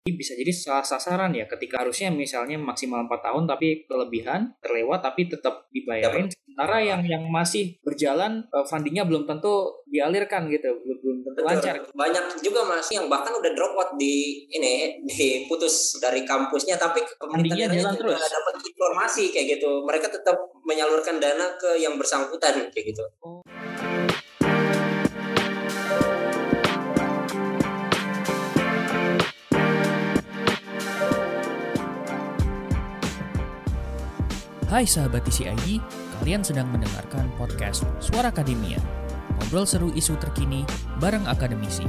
Ini bisa jadi salah sasaran ya ketika harusnya misalnya maksimal 4 tahun tapi kelebihan terlewat tapi tetap dibayarin Ya, sementara yang yang masih berjalan eh, fundingnya belum tentu dialirkan gitu belum, tentu Betul. lancar Banyak juga mas yang bahkan udah drop out di ini diputus dari kampusnya tapi Fundingnya pemerintah jalan juga terus. dapat informasi kayak gitu. Mereka tetap menyalurkan dana ke yang bersangkutan kayak gitu. Hai sahabat TCID, kalian sedang mendengarkan podcast Suara Akademia. Ngobrol seru isu terkini bareng akademisi.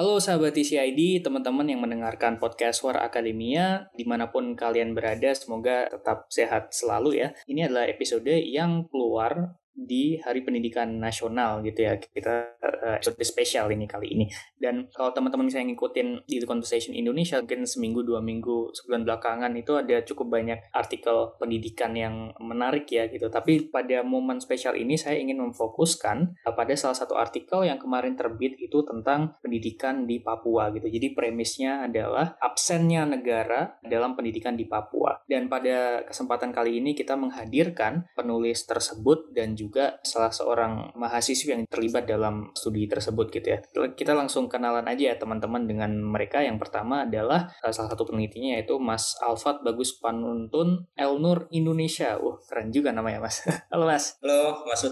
Halo sahabat TCID, teman-teman yang mendengarkan podcast Suara Akademia, di mana pun kalian berada, semoga tetap sehat selalu ya. Ini adalah episode yang keluar di Hari Pendidikan Nasional gitu ya. Kita eh, episode spesial ini kali ini. Dan kalau teman-teman misalnya ngikutin di The Conversation Indonesia, mungkin seminggu, dua minggu, sebulan belakangan itu ada cukup banyak artikel pendidikan yang menarik ya gitu. Tapi pada momen spesial ini saya ingin memfokuskan eh, pada salah satu artikel yang kemarin terbit itu tentang pendidikan di Papua gitu. Jadi premisnya adalah absennya negara dalam pendidikan di Papua. Dan pada kesempatan kali ini kita menghadirkan penulis tersebut dan juga salah seorang mahasiswa yang terlibat dalam studi tersebut gitu ya. Kita langsung kenalan aja ya teman-teman dengan mereka. Yang pertama adalah uh, salah satu penelitinya yaitu Mas Alfat Bagus Panuntun Elnur Indonesia. Wah, keren juga namanya Mas. Halo Mas. Halo Mas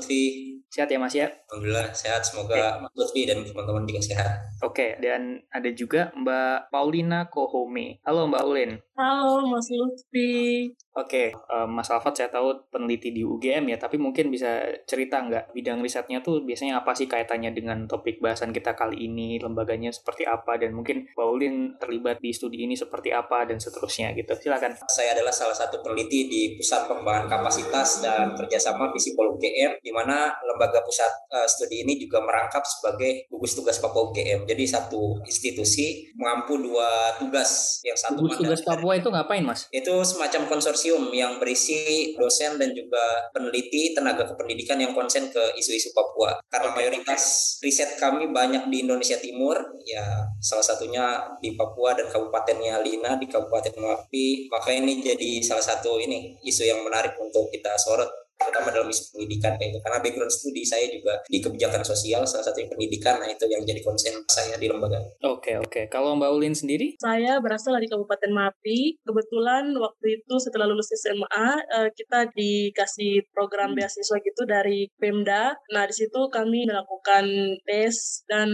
Sehat ya Mas ya? alhamdulillah sehat. Semoga Mas Lutfi dan teman-teman juga sehat. Oke, dan ada juga Mbak Paulina Kohome. Halo Mbak Ulin. Halo Mas Lutfi. Oke, eh, Mas Alfat saya tahu peneliti di UGM ya, tapi mungkin bisa cerita nggak bidang risetnya tuh biasanya apa sih kaitannya dengan topik bahasan kita kali ini, lembaganya seperti apa, dan mungkin Mbak Ulin terlibat di studi ini seperti apa, dan seterusnya gitu. Silakan. Saya adalah salah satu peneliti di Pusat Pengembangan Kapasitas dan Kerjasama Visipol UGM, di mana lembaga pusat eh, studi ini juga merangkap sebagai gugus tugas Papua UGM. Jadi satu institusi mengampu dua tugas, yang satu Gugus tugas Papua itu ngapain, Mas? itu semacam konsorsium yang berisi dosen dan juga peneliti tenaga kependidikan yang konsen ke isu-isu Papua. Karena mayoritas riset kami banyak di Indonesia Timur, ya salah satunya di Papua dan Kabupatennya Lina di Kabupaten Mapi, maka ini jadi salah satu ini isu yang menarik untuk kita sorot terutama dalam isu pendidikan kayak gitu. Karena background studi saya juga di kebijakan sosial, salah satu yang pendidikan, nah itu yang jadi konsen saya di lembaga. Oke, oke. Kalau Mbak Ulin sendiri? Saya berasal dari Kabupaten Mapi. Kebetulan waktu itu setelah lulus SMA, eh, kita dikasih program beasiswa gitu dari Pemda. Nah, di situ kami melakukan tes dan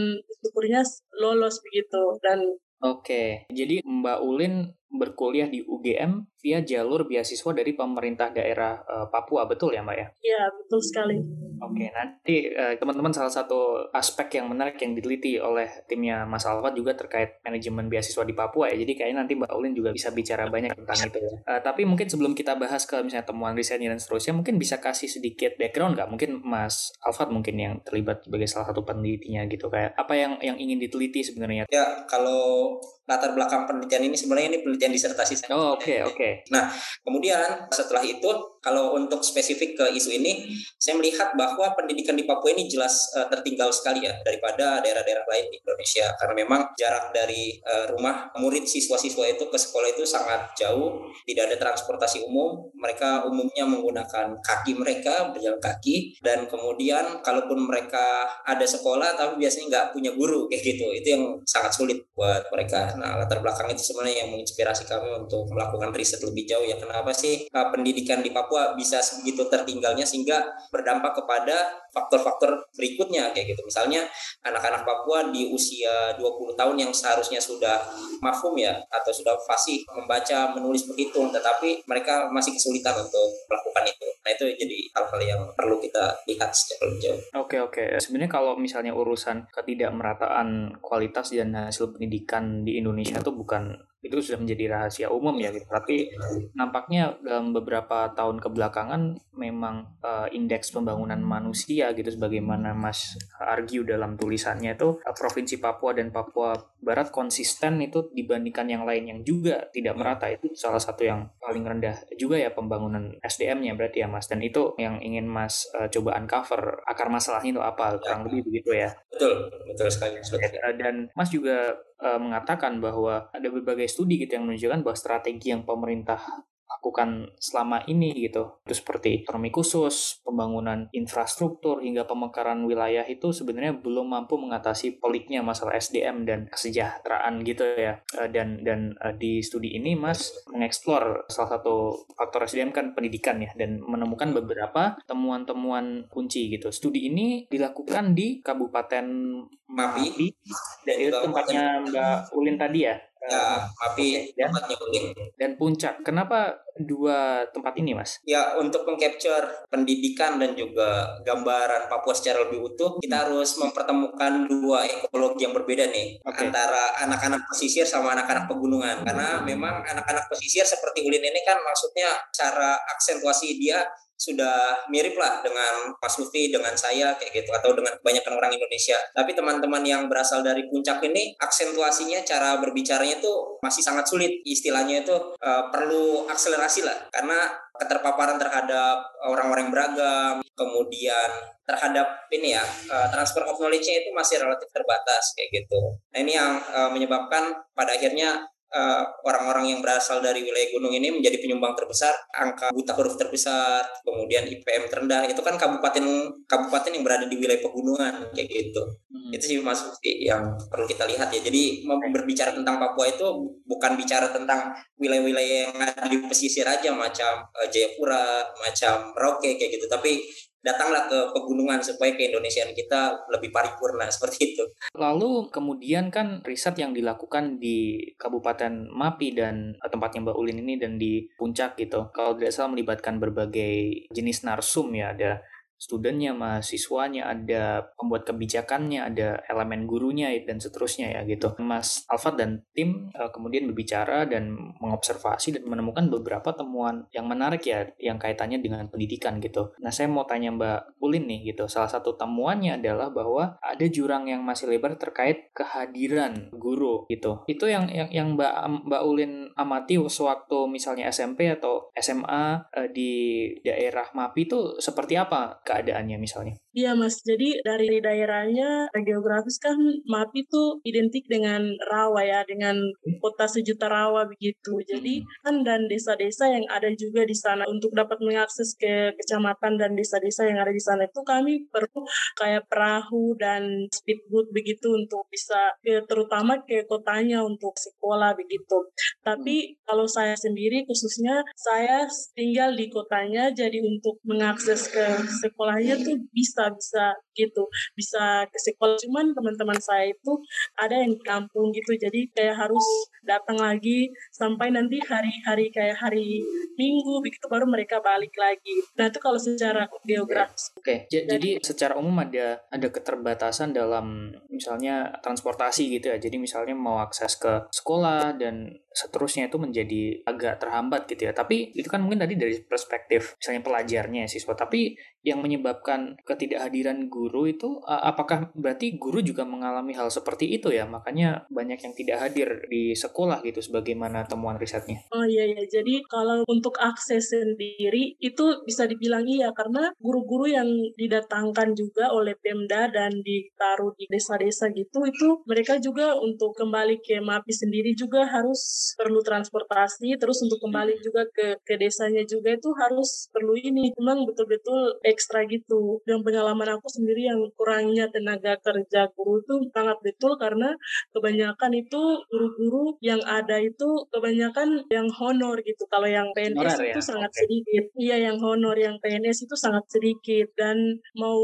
syukurnya lolos begitu. Dan Oke, jadi Mbak Ulin berkuliah di UGM via jalur beasiswa dari pemerintah daerah eh, Papua, betul ya Mbak ya? ya, betul sekali. Oke, nanti eh, teman-teman salah satu aspek yang menarik yang diteliti oleh timnya Mas Alfat juga terkait manajemen beasiswa di Papua ya. Jadi kayaknya nanti Mbak Ulin juga bisa bicara banyak tentang itu ya. Eh, tapi mungkin sebelum kita bahas ke misalnya temuan risetnya dan seterusnya, mungkin bisa kasih sedikit background nggak? Mungkin Mas Alfat mungkin yang terlibat sebagai salah satu penelitinya gitu. Kayak apa yang yang ingin diteliti sebenarnya? Ya, kalau latar belakang penelitian ini sebenarnya ini penelitian disertasi saya. Oh, oke, oke. Kemudian setelah itu kalau untuk spesifik ke isu ini, saya melihat bahwa pendidikan di Papua ini jelas eh, tertinggal sekali ya daripada daerah-daerah lain di Indonesia. Karena memang jarak dari eh, rumah murid siswa-siswa itu ke sekolah itu sangat jauh, tidak ada transportasi umum, mereka umumnya menggunakan kaki mereka berjalan kaki. Dan kemudian kalaupun mereka ada sekolah tapi biasanya nggak punya guru kayak gitu, itu yang sangat sulit buat mereka. Nah latar belakang itu sebenarnya yang menginspirasi kami untuk melakukan riset lebih jauh ya. Kenapa sih uh, pendidikan di Papua bisa sebegitu tertinggalnya sehingga berdampak kepada faktor-faktor berikutnya kayak gitu. Misalnya anak-anak Papua di usia 20 tahun yang seharusnya sudah mafhum ya atau sudah fasih membaca menulis berhitung tetapi mereka masih kesulitan untuk melakukan itu. Nah itu jadi hal-hal yang perlu kita lihat secara lebih jauh. Oke oke. Sebenarnya kalau misalnya urusan ketidakmerataan kualitas dan hasil pendidikan di Indonesia itu bukan itu sudah menjadi rahasia umum ya gitu. Tapi nampaknya dalam beberapa tahun kebelakangan memang eh, indeks pembangunan manusia gitu sebagaimana Mas argue dalam tulisannya itu eh, provinsi Papua dan Papua Barat konsisten itu dibandingkan yang lain yang juga tidak merata. Itu salah satu yang paling rendah juga ya pembangunan SDM-nya berarti ya Mas. Dan itu yang ingin Mas uh, coba uncover akar masalahnya itu apa kurang lebih begitu ya. Betul betul sekali dan Mas juga uh, mengatakan bahwa ada berbagai studi gitu yang menunjukkan bahwa strategi yang pemerintah lakukan selama ini gitu. Itu seperti ekonomi khusus, pembangunan infrastruktur hingga pemekaran wilayah itu sebenarnya belum mampu mengatasi peliknya masalah SDM dan kesejahteraan gitu ya. Eh, dan dan eh, di studi ini Mas mengeksplor salah satu faktor SDM kan pendidikan ya dan menemukan beberapa temuan-temuan kunci gitu. Studi ini dilakukan di Kabupaten Mapi dan itu tempatnya Mbak Ulin tadi ya Ya, tapi okay, tempatnya unik. Dan puncak. Kenapa dua tempat ini, Mas? Ya, untuk mengcapture pendidikan dan juga gambaran Papua secara lebih utuh, kita harus mempertemukan dua ekologi yang berbeda nih okay. antara anak-anak pesisir sama anak-anak pegunungan. Karena memang anak-anak pesisir seperti Ulin ini kan maksudnya cara aksentuasi dia sudah mirip lah dengan Mas Lutfi, dengan saya kayak gitu atau dengan kebanyakan orang Indonesia. Tapi teman-teman yang berasal dari puncak ini aksentuasinya cara berbicaranya itu masih sangat sulit. Istilahnya itu uh, perlu akselerasi lah karena keterpaparan terhadap orang-orang yang beragam, kemudian terhadap ini ya uh, transfer of knowledge-nya itu masih relatif terbatas kayak gitu. Nah ini yang uh, menyebabkan pada akhirnya eh, orang-orang yang berasal dari wilayah gunung ini menjadi penyumbang terbesar, angka buta huruf terbesar, kemudian IPM terendah itu kan kabupaten kabupaten yang berada di wilayah pegunungan kayak gitu. Hmm. Itu sih Mas yang perlu kita lihat ya. Jadi berbicara tentang Papua itu bukan bicara tentang wilayah-wilayah yang ada di pesisir aja macam uh, Jayapura, macam Merauke kayak gitu, tapi datanglah ke pegunungan supaya keindonesiaan kita lebih paripurna seperti itu. Lalu kemudian kan riset yang dilakukan di Kabupaten Mapi dan eh, tempatnya Mbak Ulin ini dan di Puncak gitu. Kalau tidak salah melibatkan berbagai jenis narsum ya ada studennya, mahasiswanya, ada pembuat kebijakannya, ada elemen gurunya dan seterusnya ya gitu. Mas Alfat dan tim uh, kemudian berbicara dan mengobservasi dan menemukan beberapa temuan yang menarik ya yang kaitannya dengan pendidikan gitu. Nah, saya mau tanya Mbak Ulin nih gitu. Salah satu temuannya adalah bahwa ada jurang yang masih lebar terkait kehadiran guru gitu. Itu yang yang, yang Mbak Mbak Ulin amati sewaktu misalnya SMP atau SMA eh, di daerah MAPI itu seperti apa keadaannya misalnya? Iya mas, jadi dari daerahnya geografis kan MAPI itu identik dengan rawa ya, dengan kota sejuta rawa begitu. Jadi hmm. kan dan desa-desa yang ada juga di sana untuk dapat mengakses ke kecamatan dan desa-desa yang ada di sana itu kami perlu kayak perahu dan speedboat begitu untuk bisa ke terutama ke kotanya untuk sekolah begitu. Tapi hmm. kalau saya sendiri khususnya saya tinggal di kotanya jadi untuk mengakses ke sekolah sekolahnya tuh bisa bisa gitu bisa ke sekolah. Cuman teman-teman saya itu ada yang di kampung gitu jadi kayak harus datang lagi sampai nanti hari-hari kayak hari minggu begitu baru mereka balik lagi. Nah itu kalau secara geografis. Oke okay. jadi secara umum ada ada keterbatasan dalam misalnya transportasi gitu ya. Jadi misalnya mau akses ke sekolah dan seterusnya itu menjadi agak terhambat gitu ya. Tapi itu kan mungkin tadi dari perspektif misalnya pelajarnya siswa. Tapi yang menyebabkan ketidakhadiran guru itu apakah berarti guru juga mengalami hal seperti itu ya? Makanya banyak yang tidak hadir di sekolah gitu sebagaimana temuan risetnya. Oh iya ya. Jadi kalau untuk akses sendiri itu bisa dibilang iya karena guru-guru yang didatangkan juga oleh Pemda dan ditaruh di desa-desa gitu itu mereka juga untuk kembali ke MAPI sendiri juga harus perlu transportasi terus untuk kembali hmm. juga ke ke desanya juga itu harus perlu ini memang betul-betul ekstra gitu dan pengalaman aku sendiri yang kurangnya tenaga kerja guru itu sangat betul karena kebanyakan itu guru-guru yang ada itu kebanyakan yang honor gitu kalau yang PNS itu ya? sangat okay. sedikit iya yang honor yang PNS itu sangat sedikit dan mau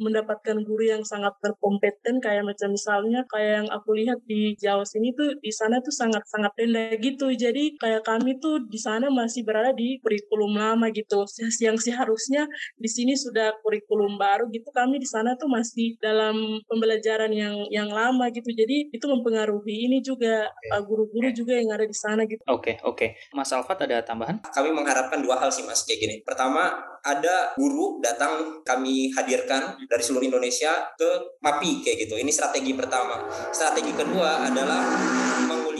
mendapatkan guru yang sangat berkompeten kayak macam misalnya kayak yang aku lihat di Jawa sini tuh di sana tuh sangat sangat rendah Nah gitu, jadi kayak kami tuh di sana masih berada di kurikulum lama gitu. Yang seharusnya di sini sudah kurikulum baru gitu, kami di sana tuh masih dalam pembelajaran yang yang lama gitu. Jadi itu mempengaruhi ini juga uh, guru-guru juga yang ada di sana gitu. Oke, okay, oke. Okay. Mas Alfat ada tambahan? Kami mengharapkan dua hal sih Mas kayak gini. Pertama, ada guru datang kami hadirkan dari seluruh Indonesia ke MAPI kayak gitu. Ini strategi pertama. Strategi kedua adalah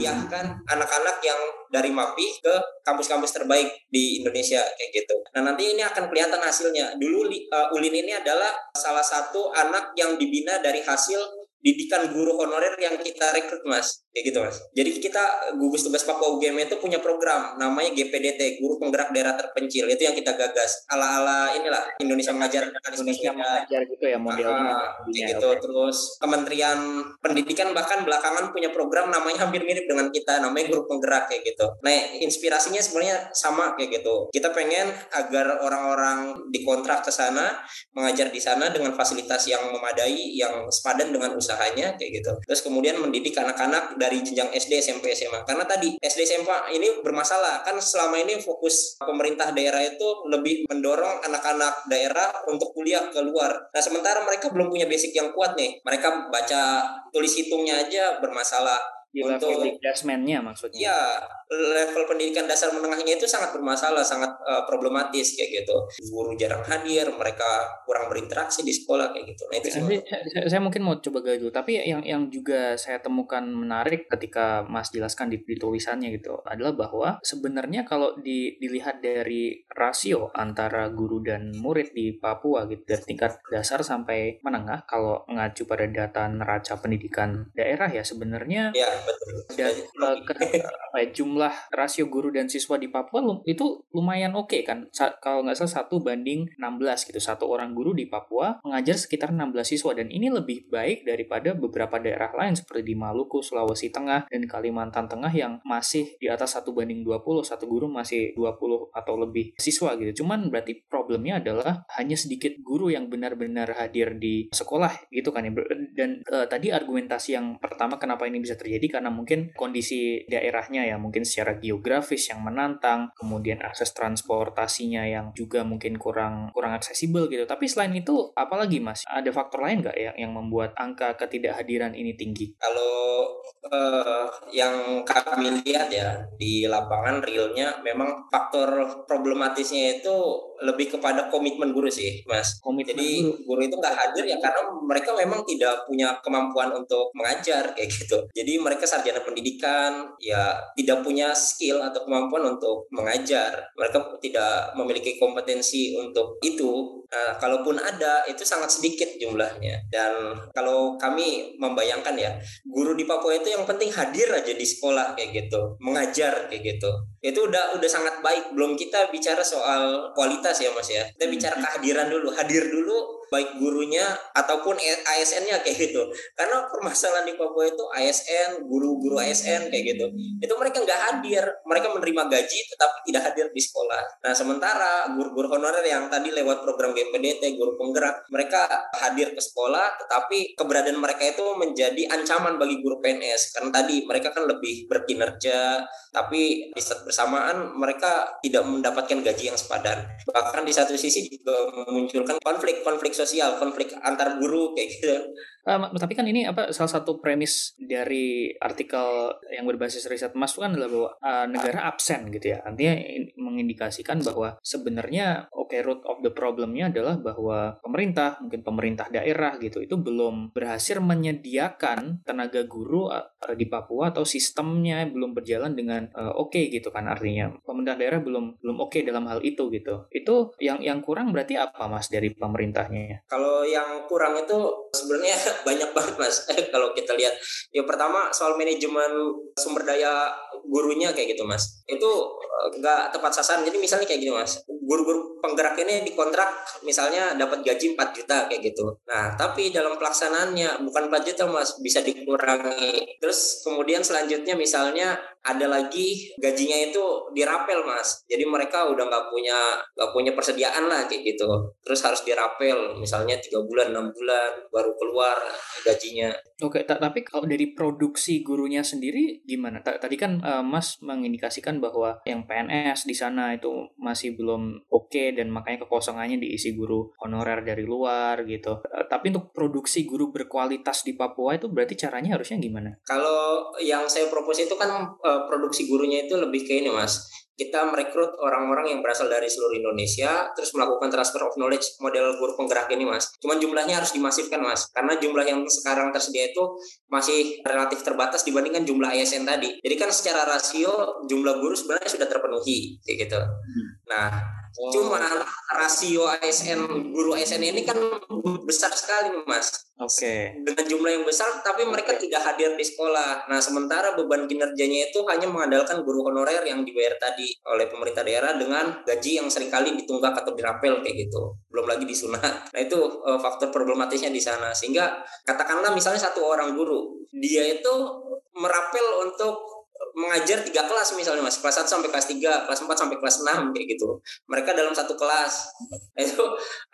menguliahkan anak-anak yang dari MAPI ke kampus-kampus terbaik di Indonesia kayak gitu. Nah nanti ini akan kelihatan hasilnya. Dulu uh, Ulin ini adalah salah satu anak yang dibina dari hasil didikan guru honorer yang kita rekrut mas. Kayak gitu mas. Jadi kita gugus tugas Papua UGM itu punya program namanya GPDT guru penggerak daerah terpencil. Itu yang kita gagas. Ala ala inilah Indonesia mengajar Indonesia mengajar. Gitu ya modelnya ah, kayak gitu. okay. terus Kementerian Pendidikan bahkan belakangan punya program namanya hampir mirip dengan kita namanya guru penggerak kayak gitu. Nah inspirasinya sebenarnya sama kayak gitu. Kita pengen agar orang-orang dikontrak ke sana mengajar di sana dengan fasilitas yang memadai yang sepadan dengan usaha usahanya kayak gitu. Terus kemudian mendidik anak-anak dari jenjang SD, SMP, SMA. Karena tadi SD, SMA ini bermasalah kan selama ini fokus pemerintah daerah itu lebih mendorong anak-anak daerah untuk kuliah keluar. Nah sementara mereka belum punya basic yang kuat nih. Mereka baca tulis hitungnya aja bermasalah di untuk level dasmennya maksudnya. Iya, level pendidikan dasar menengahnya itu sangat bermasalah, sangat uh, problematis kayak gitu. Guru jarang hadir, mereka kurang berinteraksi di sekolah kayak gitu. Nah, itu Nanti, saya, saya mungkin mau coba gali dulu, tapi yang yang juga saya temukan menarik ketika Mas jelaskan di, di tulisannya gitu adalah bahwa sebenarnya kalau di, dilihat dari rasio antara guru dan murid di Papua gitu dari tingkat dasar sampai menengah kalau mengacu pada data neraca pendidikan daerah ya sebenarnya ya Dan ke, ya, jumlah rasio guru dan siswa di Papua itu lumayan oke okay, kan. Sa kalau nggak salah satu banding 16 gitu. Satu orang guru di Papua mengajar sekitar 16 siswa dan ini lebih baik daripada beberapa daerah lain seperti di Maluku, Sulawesi Tengah dan Kalimantan Tengah yang masih di atas satu banding 20, satu guru masih 20 atau lebih siswa gitu. Cuman berarti problemnya adalah hanya sedikit guru yang benar-benar hadir di sekolah gitu kan ya. Dan uh, tadi argumentasi yang pertama kenapa ini bisa terjadi karena mungkin kondisi daerahnya ya mungkin secara geografis yang menantang, kemudian akses transportasinya yang juga mungkin kurang kurang aksesibel gitu. Tapi selain itu apalagi Mas? Ada faktor lain nggak yang yang membuat angka ketidakhadiran ini tinggi? Kalau uh, yang kami lihat ya di lapangan realnya memang faktor problematisnya itu lebih kepada komitmen guru sih, Mas. Komitmen Jadi guru. guru itu nggak hadir ya karena mereka memang tidak punya kemampuan untuk mengajar kayak gitu. Jadi mereka sarjana pendidikan ya tidak punya skill atau kemampuan untuk mengajar. Mereka tidak memiliki kompetensi untuk itu. Nah, kalaupun ada itu sangat sedikit jumlahnya. Dan kalau kami membayangkan ya, guru di Papua itu yang penting hadir aja di sekolah kayak gitu, mengajar kayak gitu. Itu udah udah sangat baik. Belum kita bicara soal kualitas ya Mas ya. Kita bicara hmm. kehadiran dulu, hadir dulu baik gurunya ataupun ASN-nya kayak gitu. Karena permasalahan di Papua itu ASN, guru-guru ASN kayak gitu. Itu mereka nggak hadir, mereka menerima gaji tetapi tidak hadir di sekolah. Nah sementara guru-guru honorer yang tadi lewat program GPDT, guru penggerak, mereka hadir ke sekolah tetapi keberadaan mereka itu menjadi ancaman bagi guru PNS karena tadi mereka kan lebih berkinerja tapi di saat bersamaan mereka tidak mendapatkan gaji yang sepadan. Bahkan di satu sisi juga memunculkan konflik-konflik sosial, konflik antar guru kayak gitu. Uh, tapi kan ini apa salah satu premis dari artikel yang berbasis riset Mas kan adalah bahwa uh, negara absen gitu ya. Artinya mengindikasikan bahwa sebenarnya oke okay, root of the problemnya adalah bahwa pemerintah, mungkin pemerintah daerah gitu itu belum berhasil menyediakan tenaga guru uh, di Papua atau sistemnya belum berjalan dengan uh, oke okay gitu kan artinya. Pemerintah daerah belum belum oke okay dalam hal itu gitu. Itu yang yang kurang berarti apa Mas dari pemerintahnya? Kalau yang kurang itu sebenarnya banyak banget mas. Kalau kita lihat yang pertama soal manajemen sumber daya gurunya kayak gitu mas. Itu eh, nggak tepat sasaran. Jadi misalnya kayak gini mas. Guru-guru penggerak ini dikontrak misalnya dapat gaji 4 juta kayak gitu. Nah, tapi dalam pelaksanaannya bukan 4 juta Mas, bisa dikurangi. Terus kemudian selanjutnya misalnya ada lagi gajinya itu dirapel mas. Jadi mereka udah nggak punya nggak punya persediaan lah kayak gitu. Terus harus dirapel misalnya tiga bulan enam bulan baru keluar gajinya. Oke tapi kalau dari produksi gurunya sendiri gimana? Tadi kan uh, mas mengindikasikan bahwa yang PNS di sana itu masih belum oke okay, dan makanya kekosongannya diisi guru honorer dari luar gitu. Uh, tapi untuk produksi guru berkualitas di Papua itu berarti caranya harusnya gimana? Kalau yang saya propose itu kan uh, produksi gurunya itu lebih ke ini mas kita merekrut orang-orang yang berasal dari seluruh Indonesia terus melakukan transfer of knowledge model guru penggerak ini mas. Cuman jumlahnya harus dimasifkan mas. Karena jumlah yang sekarang tersedia itu masih relatif terbatas dibandingkan jumlah ASN tadi. Jadi kan secara rasio jumlah guru sebenarnya sudah terpenuhi kayak gitu. Hmm. nah Oh. Cuma rasio ASN guru ASN ini kan besar sekali mas. Oke. Okay. Dengan jumlah yang besar, tapi mereka okay. tidak hadir di sekolah. Nah sementara beban kinerjanya itu hanya mengandalkan guru honorer yang dibayar tadi oleh pemerintah daerah dengan gaji yang sering kali ditunggak atau dirapel kayak gitu. Belum lagi disunat. Nah itu uh, faktor problematisnya di sana. Sehingga katakanlah misalnya satu orang guru, dia itu merapel untuk mengajar tiga kelas misalnya mas. Kelas 1 sampai kelas 3 kelas 4 sampai kelas 6 kayak gitu. Mereka dalam satu kelas. Itu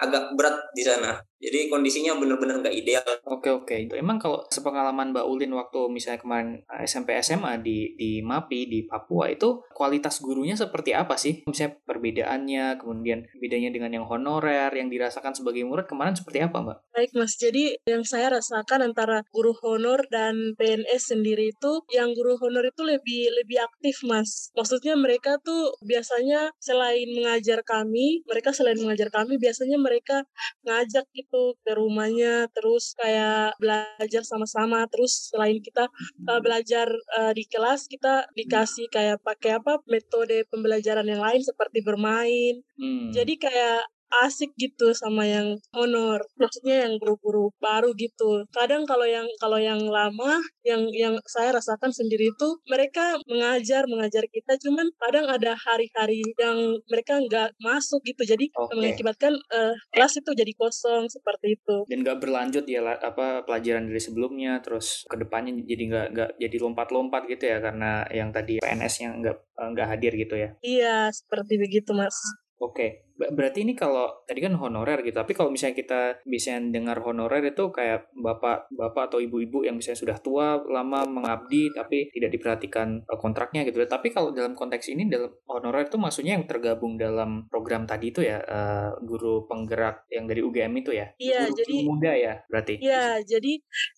agak berat di sana jadi kondisinya benar-benar nggak ideal. Oke oke. Itu emang kalau sepengalaman Mbak Ulin waktu misalnya kemarin SMP SMA di di MAPI di Papua itu kualitas gurunya seperti apa sih? Misalnya perbedaannya, kemudian bedanya dengan yang honorer yang dirasakan sebagai murid kemarin seperti apa Mbak? Baik Mas. Jadi yang saya rasakan antara guru honor dan PNS sendiri itu yang guru honor itu lebih lebih aktif Mas. Maksudnya mereka tuh biasanya selain mengajar kami, mereka selain mengajar kami biasanya mereka ngajak gitu ke rumahnya terus kayak belajar sama-sama. Terus selain kita uh, belajar uh, di kelas kita dikasih kayak pakai apa metode pembelajaran yang lain seperti bermain. Hmm. jadi kayak asik gitu sama yang honor. Maksudnya yang guru-guru baru gitu. Kadang kalau yang kalau yang lama yang yang saya rasakan sendiri itu mereka mengajar mengajar kita cuman kadang ada hari-hari yang mereka nggak masuk gitu. Jadi okay. mengakibatkan uh, kelas itu jadi kosong seperti itu. Dan nggak berlanjut ya apa pelajaran dari sebelumnya terus ke depannya jadi nggak nggak jadi lompat-lompat gitu ya karena yang tadi PNS-nya nggak nggak hadir gitu ya? Iya seperti begitu mas. Oke, Berarti ini kalau tadi kan honorer gitu, tapi kalau misalnya kita bisa dengar honorer itu kayak bapak bapak atau ibu-ibu yang misalnya sudah tua lama mengabdi tapi tidak diperhatikan eh, kontraknya gitu. Tapi kalau dalam konteks ini dalam honorer itu maksudnya yang tergabung dalam program tadi itu ya uh, guru penggerak yang dari UGM itu ya. Iya, guru jadi muda ya berarti. Iya, jadi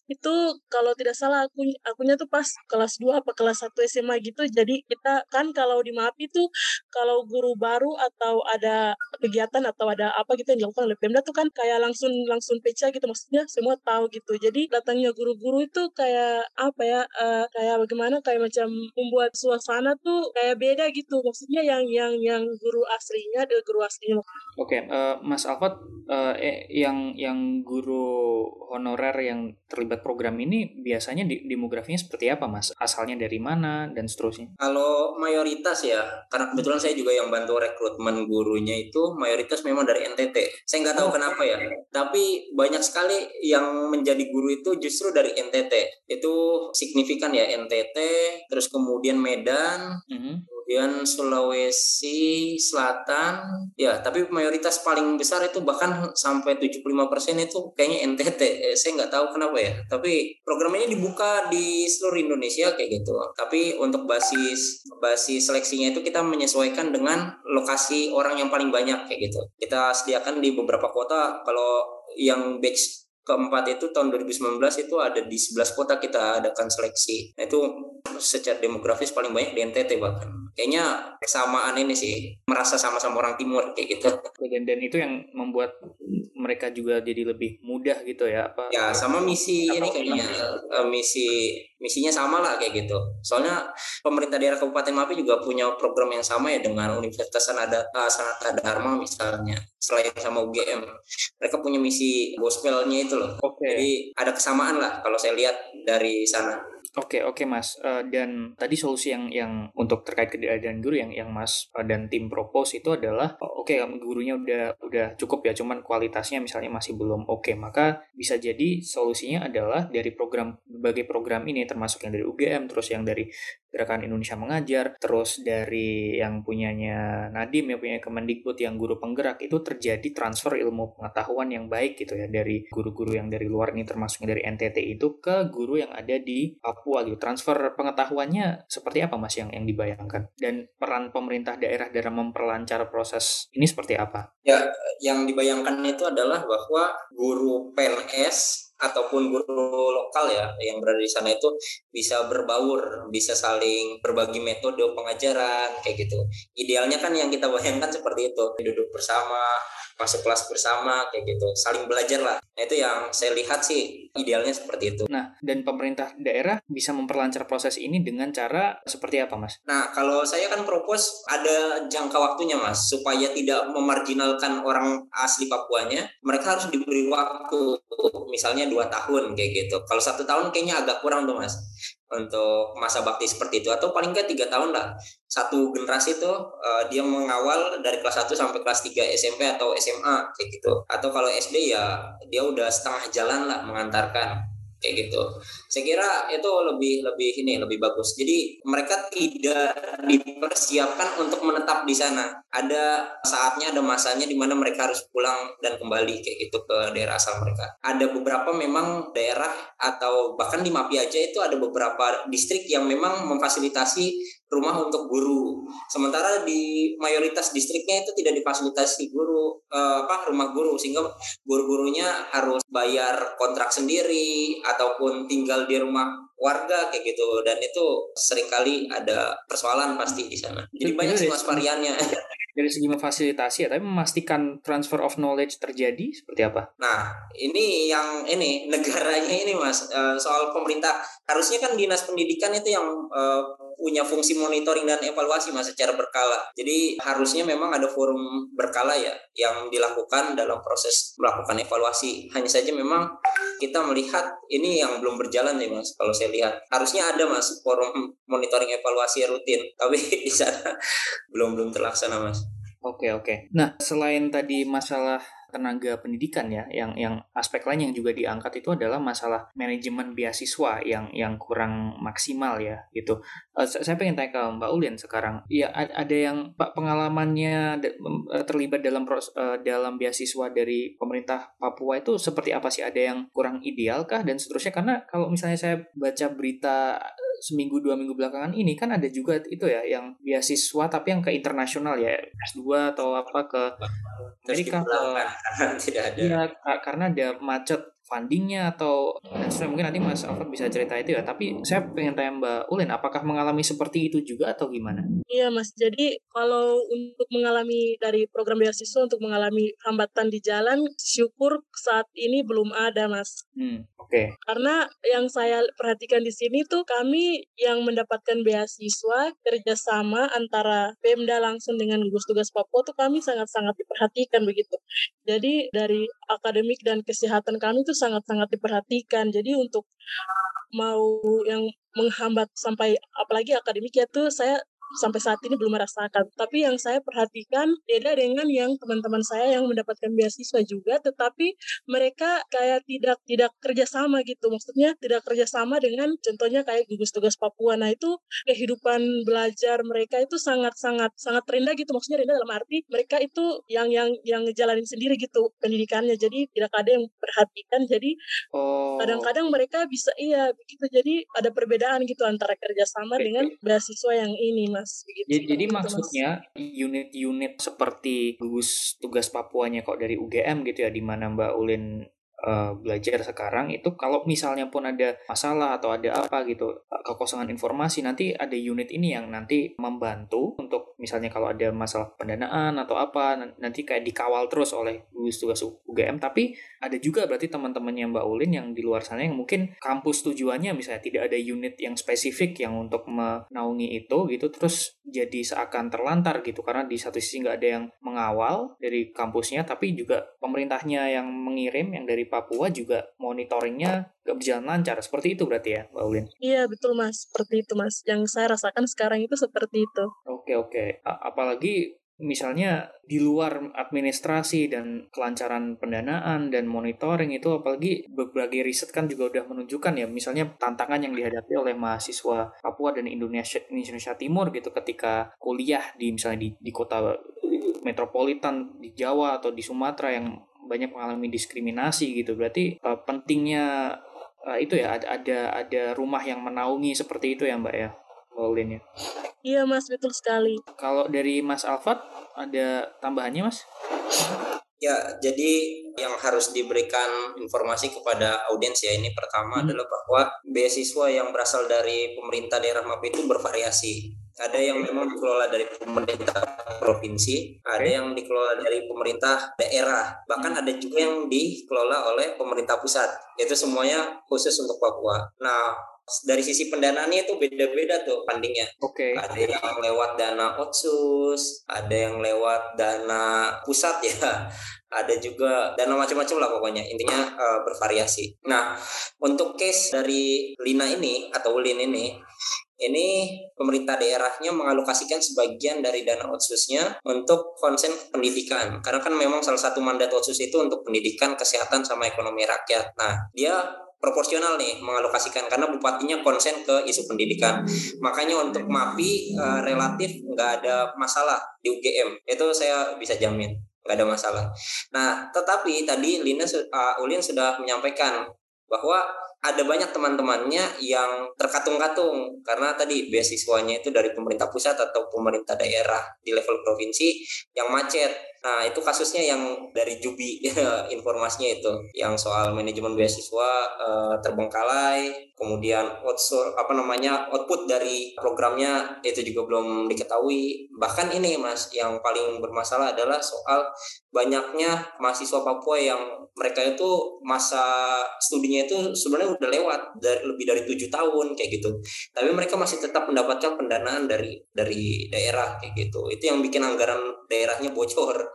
itu kalau tidak salah aku akunya tuh pas kelas 2 apa kelas 1 SMA gitu. Jadi kita kan kalau di MAPI tuh kalau guru baru atau ada kegiatan atau ada apa gitu yang dilakukan oleh Pemda tuh kan kayak langsung langsung pecah gitu maksudnya semua tahu gitu. Jadi datangnya guru-guru itu kayak apa ya uh, kayak bagaimana kayak macam membuat suasana tuh kayak beda gitu. Maksudnya yang yang yang guru aslinya dengan guru aslinya. Oke okay, uh, eh, Mas Alfat uh, eh, yang yang guru honorer yang terlibat program ini biasanya di, demografinya seperti apa Mas? Asalnya dari mana dan seterusnya? Kalau mayoritas ya karena kebetulan saya juga yang bantu rekrutmen gurunya itu mayoritas memang dari NTT. Saya nggak tahu oh. kenapa ya, tapi banyak sekali yang menjadi guru itu justru dari NTT. Itu signifikan ya NTT, terus kemudian Medan, mm -hmm kemudian Sulawesi Selatan ya tapi mayoritas paling besar itu bahkan sampai 75% itu kayaknya NTT eh, saya nggak tahu kenapa ya tapi program ini dibuka di seluruh Indonesia kayak gitu tapi untuk basis basis seleksinya itu kita menyesuaikan dengan lokasi orang yang paling banyak kayak gitu kita sediakan di beberapa kota kalau yang batch keempat itu tahun 2019 itu ada di 11 kota kita adakan seleksi. Nah itu secara demografis paling banyak di NTT bahkan. Kayaknya kesamaan ini sih merasa sama-sama orang timur kayak gitu. Dan dan itu yang membuat mereka juga jadi lebih mudah gitu ya apa? Ya sama misi ini kayaknya uh, misi misinya sama lah kayak gitu. Soalnya pemerintah daerah Kabupaten Mapi juga punya program yang sama ya dengan Universitas Sanada uh, Sanata Dharma misalnya selain sama UGM. Mereka punya misi gospelnya itu loh. Okay. Jadi ada kesamaan lah kalau saya lihat dari sana. Oke oke mas. Uh, dan tadi solusi yang yang untuk terkait ketidakadilan guru yang yang mas uh, dan tim propose itu adalah oh, oke okay, gurunya udah udah cukup ya cuman kualitasnya misalnya masih belum oke okay, maka bisa jadi solusinya adalah dari program berbagai program ini termasuk yang dari UGM terus yang dari Gerakan Indonesia Mengajar, terus dari yang punyanya Nadim, yang punya Kemendikbud, yang guru penggerak, itu terjadi transfer ilmu pengetahuan yang baik gitu ya, dari guru-guru yang dari luar ini termasuk dari NTT itu ke guru yang ada di Papua gitu. Transfer pengetahuannya seperti apa mas yang, yang dibayangkan? Dan peran pemerintah daerah dalam memperlancar proses ini seperti apa? Ya, yang dibayangkan itu adalah bahwa guru PNS ataupun guru lokal ya yang berada di sana itu bisa berbaur, bisa saling berbagi metode pengajaran kayak gitu. Idealnya kan yang kita bayangkan seperti itu, duduk bersama, masuk kelas bersama kayak gitu. Saling belajar lah. Nah itu yang saya lihat sih idealnya seperti itu. Nah dan pemerintah daerah bisa memperlancar proses ini dengan cara seperti apa mas? Nah kalau saya kan propose ada jangka waktunya mas supaya tidak memarginalkan orang asli Papuanya mereka harus diberi waktu misalnya dua tahun kayak gitu. Kalau satu tahun kayaknya agak kurang tuh mas untuk masa bakti seperti itu. Atau paling nggak tiga tahun lah. Satu generasi itu uh, dia mengawal dari kelas 1 sampai kelas 3 SMP atau SMA kayak gitu. Atau kalau SD ya dia udah setengah jalan lah mengantarkan kayak gitu. Saya kira itu lebih lebih ini lebih bagus. Jadi mereka tidak dipersiapkan untuk menetap di sana. Ada saatnya, ada masanya di mana mereka harus pulang dan kembali kayak gitu ke daerah asal mereka. Ada beberapa memang daerah atau bahkan di Mapi aja itu ada beberapa distrik yang memang memfasilitasi rumah untuk guru. Sementara di mayoritas distriknya itu tidak difasilitasi guru uh, apa rumah guru sehingga guru-gurunya harus bayar kontrak sendiri ataupun tinggal di rumah warga kayak gitu dan itu sering kali ada persoalan pasti di sana. Jadi banyak sih mas variannya. dari segi memfasilitasi ya, tapi memastikan transfer of knowledge terjadi seperti apa? Nah, ini yang ini negaranya ini mas uh, soal pemerintah harusnya kan dinas pendidikan itu yang uh, punya fungsi monitoring dan evaluasi mas secara berkala. Jadi harusnya memang ada forum berkala ya yang dilakukan dalam proses melakukan evaluasi. Hanya saja memang kita melihat ini yang belum berjalan nih mas. Kalau saya lihat harusnya ada mas forum monitoring evaluasi rutin, tapi di sana belum belum terlaksana mas. Oke oke. Nah selain tadi masalah tenaga pendidikan ya, yang yang aspek lain yang juga diangkat itu adalah masalah manajemen beasiswa yang yang kurang maksimal ya gitu. Uh, saya pengen tanya ke Mbak Ulin sekarang. Ya ada yang Pak pengalamannya eh, terlibat dalam pros, uh, dalam beasiswa dari pemerintah Papua itu seperti apa sih? Ada yang kurang ideal kah dan seterusnya? Karena kalau misalnya saya baca berita seminggu dua minggu belakangan ini kan ada juga itu ya yang beasiswa tapi yang ke internasional ya S2 atau apa ke Amerika ke tidak ada. Ya, karena ada macet fundingnya atau dan mungkin nanti Mas Alfred bisa cerita itu ya. Tapi saya pengen tanya Mbak Ulin, apakah mengalami seperti itu juga atau gimana? Iya Mas, jadi kalau untuk mengalami dari program beasiswa untuk mengalami hambatan di jalan, syukur saat ini belum ada Mas. Hmm, Oke. Okay. Karena yang saya perhatikan di sini tuh kami yang mendapatkan beasiswa kerjasama antara Pemda langsung dengan gugus tugas Papua tuh kami sangat-sangat diperhatikan begitu. Jadi dari akademik dan kesehatan kami tuh sangat-sangat diperhatikan. Jadi untuk mau yang menghambat sampai apalagi akademik ya tuh saya sampai saat ini belum merasakan. Tapi yang saya perhatikan beda dengan yang teman-teman saya yang mendapatkan beasiswa juga, tetapi mereka kayak tidak tidak kerjasama gitu. Maksudnya tidak kerjasama dengan contohnya kayak gugus tugas Papua. Nah itu kehidupan belajar mereka itu sangat sangat sangat rendah gitu. Maksudnya rendah dalam arti mereka itu yang yang yang ngejalanin sendiri gitu pendidikannya. Jadi tidak ada yang perhatikan. Jadi oh. kadang-kadang oh. mereka bisa iya begitu. Jadi ada perbedaan gitu antara kerjasama dengan beasiswa yang ini mas begitu. jadi, jadi maksudnya unit-unit seperti gugus tugas Papuanya kok dari UGM gitu ya di mana Mbak Ulin uh, belajar sekarang itu kalau misalnya pun ada masalah atau ada apa gitu kekosongan informasi nanti ada unit ini yang nanti membantu untuk misalnya kalau ada masalah pendanaan atau apa nanti kayak dikawal terus oleh gugus tugas UGM tapi ada juga berarti teman-temannya Mbak Ulin yang di luar sana yang mungkin kampus tujuannya misalnya tidak ada unit yang spesifik yang untuk menaungi itu gitu terus jadi seakan terlantar gitu. Karena di satu sisi nggak ada yang mengawal dari kampusnya tapi juga pemerintahnya yang mengirim yang dari Papua juga monitoringnya gak berjalan lancar. Seperti itu berarti ya, Mbak Ulin? Iya, betul Mas. Seperti itu Mas. Yang saya rasakan sekarang itu seperti itu. Oke, oke. Apalagi misalnya di luar administrasi dan kelancaran pendanaan dan monitoring itu apalagi berbagai riset kan juga udah menunjukkan ya misalnya tantangan yang dihadapi oleh mahasiswa Papua dan Indonesia Indonesia Timur gitu ketika kuliah di misalnya di, di kota metropolitan di Jawa atau di Sumatera yang banyak mengalami diskriminasi gitu berarti uh, pentingnya uh, itu ya ada ada ada rumah yang menaungi seperti itu ya Mbak ya Paulin ya Iya mas, betul sekali. Kalau dari Mas Alfat ada tambahannya mas? Ya, jadi yang harus diberikan informasi kepada audiens ya ini pertama hmm. adalah bahwa beasiswa yang berasal dari pemerintah daerah MAP itu bervariasi. Ada yang memang dikelola dari pemerintah provinsi, ada yang dikelola dari pemerintah daerah, bahkan ada juga yang dikelola oleh pemerintah pusat. Itu semuanya khusus untuk Papua. Nah, dari sisi pendanaannya itu beda-beda tuh fundingnya. Oke. Okay. Ada yang lewat dana otsus, ada yang lewat dana pusat ya, ada juga dana macam-macam lah pokoknya. Intinya uh, bervariasi. Nah, untuk case dari Lina ini atau Ulin ini, ini pemerintah daerahnya mengalokasikan sebagian dari dana otsusnya untuk konsen pendidikan. Karena kan memang salah satu mandat otsus itu untuk pendidikan, kesehatan, sama ekonomi rakyat. Nah, dia proporsional nih mengalokasikan karena bupatinya konsen ke isu pendidikan. Makanya untuk MAPI uh, relatif nggak ada masalah di UGM. Itu saya bisa jamin nggak ada masalah. Nah, tetapi tadi Lina uh, Ulin sudah menyampaikan bahwa ada banyak teman-temannya yang terkatung-katung. Karena tadi beasiswanya itu dari pemerintah pusat atau pemerintah daerah di level provinsi yang macet Nah, itu kasusnya yang dari Jubi informasinya itu yang soal manajemen beasiswa uh, terbengkalai, kemudian outsource apa namanya output dari programnya itu juga belum diketahui. Bahkan ini Mas, yang paling bermasalah adalah soal banyaknya mahasiswa Papua yang mereka itu masa studinya itu sebenarnya udah lewat dari lebih dari tujuh tahun kayak gitu. Tapi mereka masih tetap mendapatkan pendanaan dari dari daerah kayak gitu. Itu yang bikin anggaran daerahnya bocor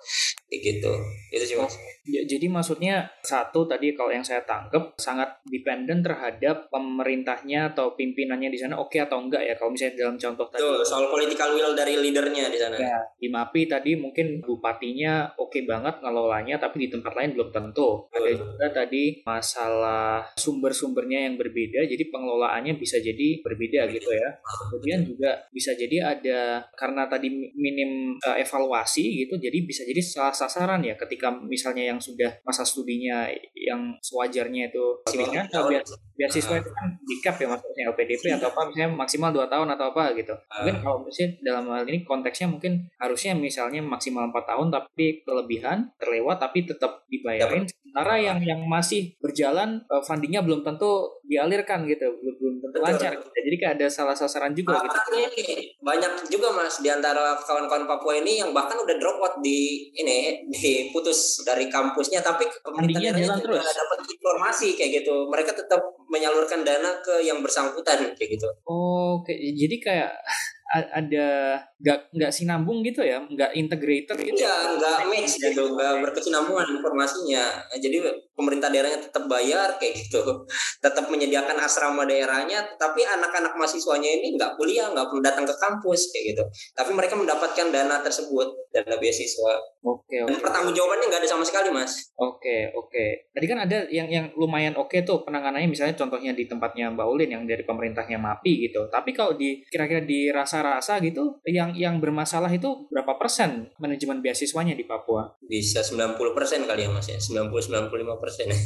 gitu. Itu sih mas ya, jadi maksudnya satu tadi kalau yang saya tangkap sangat dependen terhadap pemerintahnya atau pimpinannya di sana oke okay atau enggak ya. Kalau misalnya dalam contoh tadi. Tuh, soal political will dari leadernya di sana. Ya di MAPI tadi mungkin bupatinya oke okay banget ngelolanya tapi di tempat lain belum tentu. Ada juga tadi masalah sumber-sumbernya yang berbeda jadi pengelolaannya bisa jadi berbeda gitu ya. Kemudian juga bisa jadi ada karena tadi minim uh, evaluasi gitu jadi bisa jadi salah sasaran ya ketika misalnya yang sudah masa studinya yang sewajarnya itu. Misalnya biar beasiswa itu kan di cap ya maksudnya LPDP atau apa misalnya maksimal dua tahun atau apa gitu. Mungkin kalau misalnya dalam hal ini konteksnya mungkin harusnya misalnya maksimal empat tahun tapi kelebihan terlewat tapi tetap dibayarin. Sementara yang yang masih berjalan uh, fundingnya belum tentu dialirkan gitu belum belum tentu Betul. lancar gitu. jadi kayak ada salah sasaran juga gitu ini banyak juga mas di antara kawan-kawan Papua ini yang bahkan udah drop out di ini diputus dari kampusnya tapi pemerintah jalan terus dapat informasi kayak gitu mereka tetap menyalurkan dana ke yang bersangkutan kayak gitu oh kayak jadi kayak ada nggak nggak sinambung gitu ya nggak integrator gitu. Ya nggak match gitu nggak berkesinambungan informasinya. Jadi pemerintah daerahnya tetap bayar kayak gitu. Tetap menyediakan asrama daerahnya tapi anak-anak mahasiswanya ini nggak kuliah nggak perlu datang ke kampus kayak gitu. Tapi mereka mendapatkan dana tersebut dana beasiswa. Oke okay, okay. pertanggung jawabannya nggak ada sama sekali mas. Oke okay, oke. Okay. tadi kan ada yang yang lumayan oke okay tuh penanganannya misalnya contohnya di tempatnya Mbak Ulin yang dari pemerintahnya MAPI gitu. Tapi kalau di kira-kira di rasa-rasa gitu yang yang bermasalah itu berapa persen manajemen beasiswanya di Papua bisa 90 persen kali ya mas ya 90 95 persen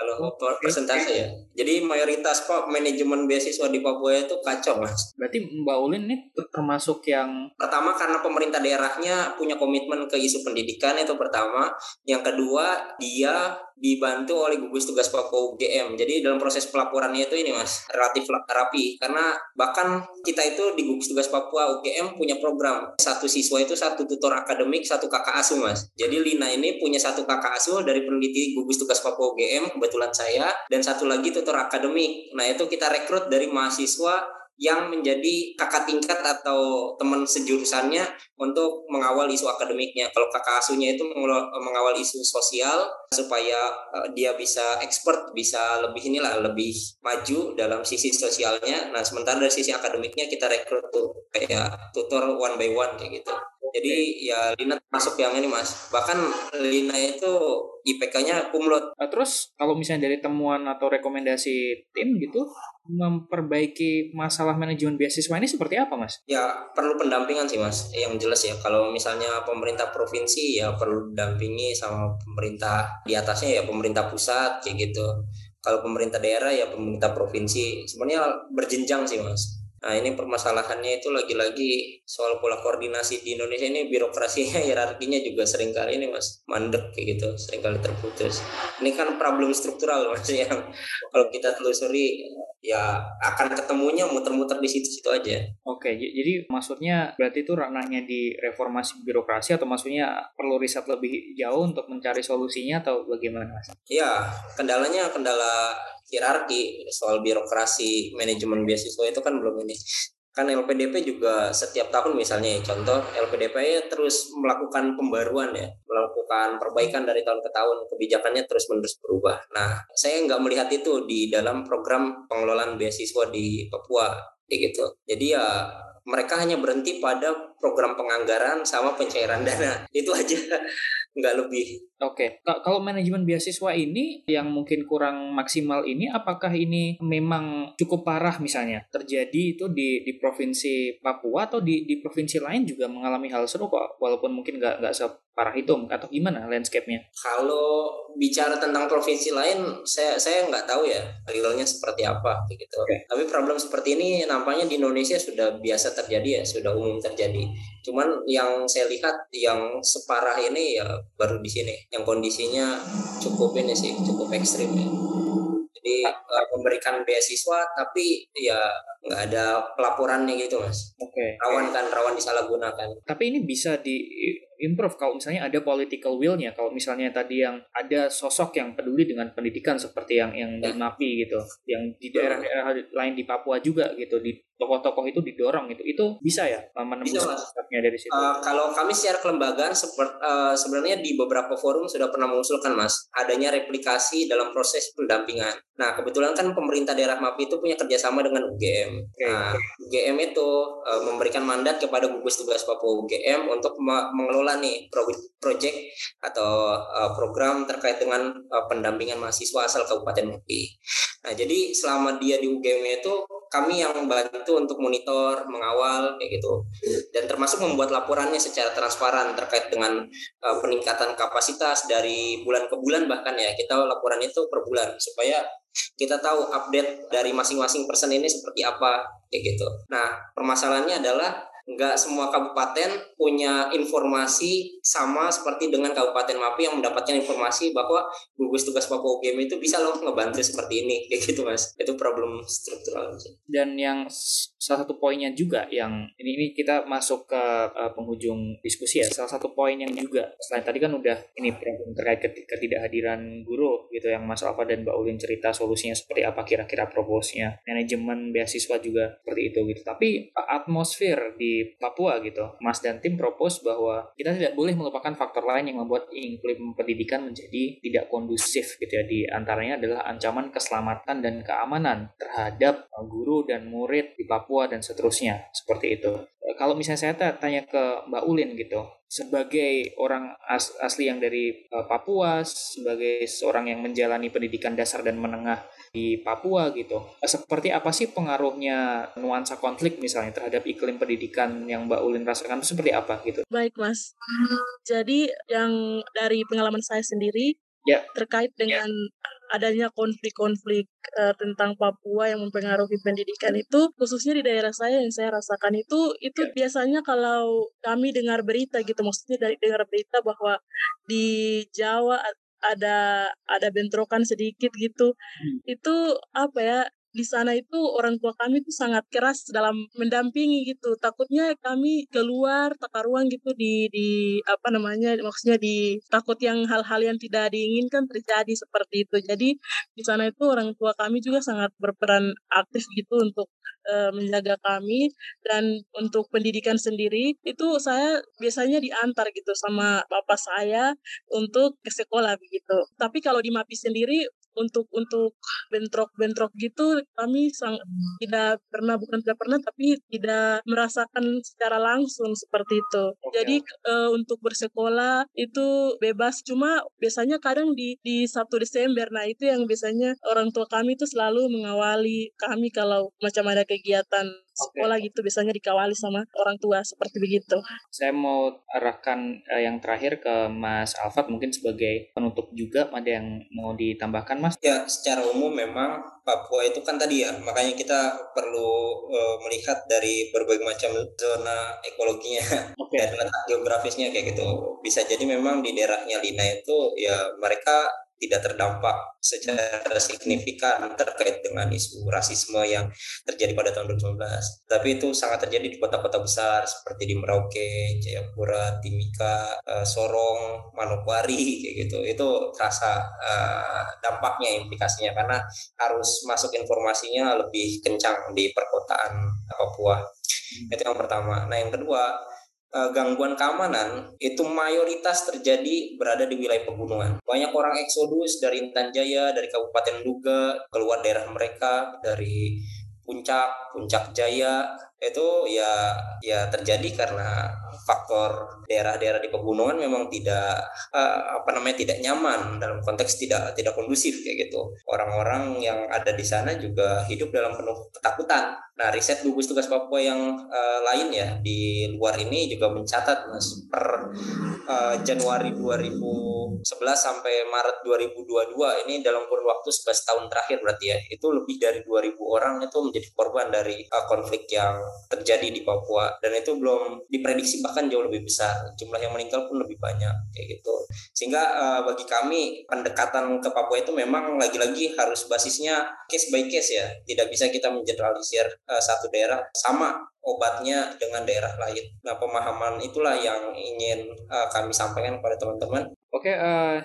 kalau persentase ya. Jadi mayoritas kok manajemen beasiswa di Papua itu kacau mas. Berarti Mbak Ulin ini termasuk yang pertama karena pemerintah daerahnya punya komitmen ke isu pendidikan itu pertama. Yang kedua dia dibantu oleh gugus tugas Papua UGM. Jadi dalam proses pelaporannya itu ini mas relatif rapi karena bahkan kita itu di gugus tugas Papua UGM punya program satu siswa itu satu tutor akademik satu kakak asuh mas. Jadi Lina ini punya satu kakak asuh dari peneliti gugus tugas Papua UGM kebetulan saya dan satu lagi tutor akademik. Nah itu kita rekrut dari mahasiswa yang menjadi kakak tingkat atau teman sejurusannya untuk mengawal isu akademiknya. Kalau kakak asuhnya itu mengawal isu sosial supaya uh, dia bisa expert, bisa lebih inilah lebih maju dalam sisi sosialnya. Nah, sementara dari sisi akademiknya kita rekrut tuh kayak tutor one by one kayak gitu. Jadi ya Lina masuk yang ini mas. Bahkan Lina itu IPK-nya kumlot. Uh, terus kalau misalnya dari temuan atau rekomendasi tim gitu, memperbaiki masalah manajemen beasiswa ini seperti apa, Mas? Ya, perlu pendampingan sih, Mas. Yang jelas ya, kalau misalnya pemerintah provinsi ya perlu dampingi sama pemerintah di atasnya ya pemerintah pusat kayak gitu. Kalau pemerintah daerah ya pemerintah provinsi. Sebenarnya berjenjang sih, Mas. Nah ini permasalahannya itu lagi-lagi soal pola koordinasi di Indonesia ini birokrasinya hierarkinya juga sering kali ini mas mandek kayak gitu sering kali terputus. Ini kan problem struktural mas yang kalau kita telusuri ya akan ketemunya muter-muter di situ-situ aja. Oke, jadi maksudnya berarti itu ranahnya di reformasi birokrasi atau maksudnya perlu riset lebih jauh untuk mencari solusinya atau bagaimana mas? Iya, kendalanya kendala hierarki soal birokrasi manajemen beasiswa itu kan belum ini. Kan LPDP juga setiap tahun misalnya ya, contoh LPDP ya terus melakukan pembaruan ya melakukan perbaikan dari tahun ke tahun kebijakannya terus menerus berubah. Nah saya nggak melihat itu di dalam program pengelolaan beasiswa di Papua kayak gitu. Jadi ya mereka hanya berhenti pada program penganggaran sama pencairan dana. Itu aja nggak lebih Oke, okay. kalau manajemen beasiswa ini yang mungkin kurang maksimal ini, apakah ini memang cukup parah misalnya terjadi itu di di provinsi Papua atau di di provinsi lain juga mengalami hal serupa, walaupun mungkin nggak nggak separah itu atau gimana landscape-nya? Kalau bicara tentang provinsi lain, saya saya nggak tahu ya realnya seperti apa gitu. Okay. Tapi problem seperti ini nampaknya di Indonesia sudah biasa terjadi ya, sudah umum terjadi. Cuman yang saya lihat yang separah ini ya baru di sini yang kondisinya cukup ini sih cukup ekstrim ya jadi uh, memberikan beasiswa tapi ya nggak ada pelaporannya gitu mas oke okay. rawan kan rawan disalahgunakan tapi ini bisa di improve. Kalau misalnya ada political will-nya kalau misalnya tadi yang ada sosok yang peduli dengan pendidikan seperti yang yang ya. di MAPI gitu yang di daerah-daerah lain di Papua juga gitu di tokoh-tokoh itu didorong gitu itu bisa ya menembus bisa, dari situ? Uh, kalau kami secara kelembagaan seperti uh, sebenarnya di beberapa forum sudah pernah mengusulkan mas adanya replikasi dalam proses pendampingan. Nah kebetulan kan pemerintah daerah MAPI itu punya kerjasama dengan UGM okay. nah UGM itu uh, memberikan mandat kepada gugus tugas Papua UGM untuk mengelola nih proyek atau uh, program terkait dengan uh, pendampingan mahasiswa asal Kabupaten MAPI nah jadi selama dia di UGM itu kami yang membantu untuk monitor, mengawal kayak gitu. Dan termasuk membuat laporannya secara transparan terkait dengan uh, peningkatan kapasitas dari bulan ke bulan bahkan ya. Kita laporan itu per bulan supaya kita tahu update dari masing-masing person ini seperti apa kayak gitu. Nah, permasalahannya adalah nggak semua kabupaten punya informasi sama seperti dengan Kabupaten Mapi yang mendapatkan informasi bahwa gugus tugas Papua UGM itu bisa loh ngebantu seperti ini. Kayak gitu mas. Itu problem struktural dan yang salah satu poinnya juga yang ini ini kita masuk ke uh, penghujung diskusi ya. Salah satu poin yang juga selain tadi kan udah ini problem terkait ketidakhadiran guru gitu yang Mas Alfa dan Mbak Ulin cerita solusinya seperti apa kira-kira proposnya manajemen beasiswa juga seperti itu gitu. Tapi atmosfer di Papua gitu. Mas dan tim propose bahwa kita tidak boleh melupakan faktor lain yang membuat iklim pendidikan menjadi tidak kondusif gitu ya. Di antaranya adalah ancaman keselamatan dan keamanan terhadap guru dan murid di Papua dan seterusnya. Seperti itu. Eh, kalau misalnya saya tanya ke Mbak Ulin gitu, sebagai orang as asli yang dari uh, Papua, sebagai seorang yang menjalani pendidikan dasar dan menengah di Papua gitu. Seperti apa sih pengaruhnya nuansa konflik misalnya terhadap iklim pendidikan yang Mbak Ulin rasakan itu seperti apa gitu? Baik Mas. Jadi yang dari pengalaman saya sendiri ya. terkait dengan ya adanya konflik-konflik uh, tentang Papua yang mempengaruhi pendidikan itu khususnya di daerah saya yang saya rasakan itu itu ya. biasanya kalau kami dengar berita gitu maksudnya dari dengar berita bahwa di Jawa ada ada bentrokan sedikit gitu hmm. itu apa ya di sana itu orang tua kami itu sangat keras dalam mendampingi gitu. Takutnya kami keluar tata ruang gitu di di apa namanya maksudnya di takut yang hal-hal yang tidak diinginkan terjadi seperti itu. Jadi di sana itu orang tua kami juga sangat berperan aktif gitu untuk uh, menjaga kami dan untuk pendidikan sendiri itu saya biasanya diantar gitu sama bapak saya untuk ke sekolah begitu. Tapi kalau di MAPI sendiri untuk untuk bentrok-bentrok gitu kami sang tidak pernah bukan tidak pernah tapi tidak merasakan secara langsung seperti itu. Okay. Jadi uh, untuk bersekolah itu bebas cuma biasanya kadang di di Sabtu Desember nah itu yang biasanya orang tua kami itu selalu mengawali kami kalau macam ada kegiatan sekolah okay. gitu biasanya dikawali sama orang tua seperti begitu. Saya mau arahkan uh, yang terakhir ke Mas Alfat mungkin sebagai penutup juga ada yang mau ditambahkan Mas? Ya, secara umum memang Papua itu kan tadi ya, makanya kita perlu uh, melihat dari berbagai macam zona ekologinya okay. dan letak geografisnya kayak gitu. Bisa jadi memang di daerahnya Lina itu ya mereka tidak terdampak secara signifikan terkait dengan isu rasisme yang terjadi pada tahun 2019. Tapi itu sangat terjadi di kota-kota besar seperti di Merauke, Jayapura, Timika, uh, Sorong, Manokwari kayak gitu. Itu terasa uh, dampaknya implikasinya karena harus masuk informasinya lebih kencang di perkotaan Papua. Itu yang pertama. Nah, yang kedua, Eh, gangguan keamanan itu mayoritas terjadi berada di wilayah pegunungan. Banyak orang eksodus dari Intan Jaya, dari Kabupaten Duga, keluar daerah mereka, dari puncak, puncak jaya, itu ya ya terjadi karena faktor daerah-daerah di pegunungan memang tidak uh, apa namanya tidak nyaman dalam konteks tidak tidak kondusif kayak gitu. Orang-orang yang ada di sana juga hidup dalam penuh ketakutan. Nah riset gugus tugas Papua yang uh, lain ya di luar ini juga mencatat mas per uh, Januari 2011 sampai Maret 2022 ini dalam kurun waktu 11 tahun terakhir berarti ya itu lebih dari 2000 orang itu menjadi korban dari uh, konflik yang terjadi di Papua dan itu belum diprediksi bahkan jauh lebih besar jumlah yang meninggal pun lebih banyak kayak gitu sehingga uh, bagi kami pendekatan ke Papua itu memang lagi-lagi harus basisnya case by case ya tidak bisa kita mengeneralisir uh, satu daerah sama obatnya dengan daerah lain. Nah, pemahaman itulah yang ingin uh, kami sampaikan kepada teman-teman. Oke, uh,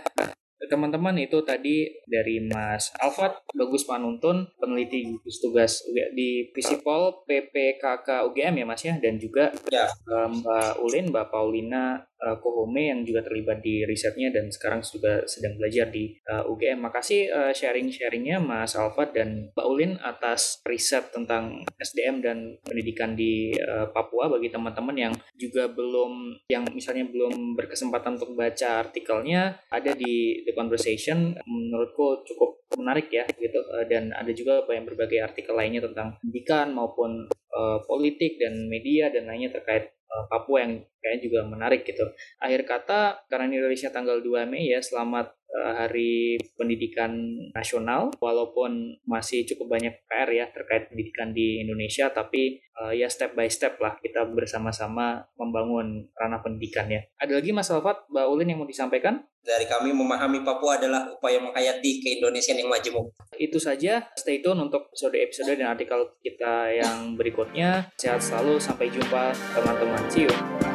teman-teman itu tadi dari Mas Alfat. Bagus Panuntun peneliti gugus tugas di Visipol PPKK UGM ya Mas ya. Dan juga ya. Eh, Mbak Ulin Mbak Paulina uh, Kohome yang juga terlibat di risetnya dan sekarang juga sedang belajar di uh, eh, UGM. Makasih uh, sharing-sharingnya Mas Alfat dan Mbak Ulin atas riset tentang SDM dan pendidikan di uh, Papua. Bagi teman-teman yang juga belum yang misalnya belum berkesempatan untuk baca artikelnya ada di The Conversation. Menurutku cukup menarik ya gitu. Dan ada juga banyak berbagai artikel lainnya tentang pendidikan maupun uh, politik dan media dan lainnya terkait Papua yang kayaknya juga menarik gitu. Akhir kata karena Indonesia tanggal 2 Mei ya selamat Hari Pendidikan Nasional walaupun masih cukup banyak PR ya terkait pendidikan di Indonesia tapi uh, ya step by step lah kita bersama-sama membangun ranah pendidikan ya. Ada lagi Mas Alfat, Mbak Ulin yang mau disampaikan? Dari kami memahami Papua adalah upaya menghayati keindonesian yang majemuk. Itu saja, stay tune untuk episode-episode dan artikel kita yang berikutnya. Sehat selalu, sampai jumpa teman-teman. See you.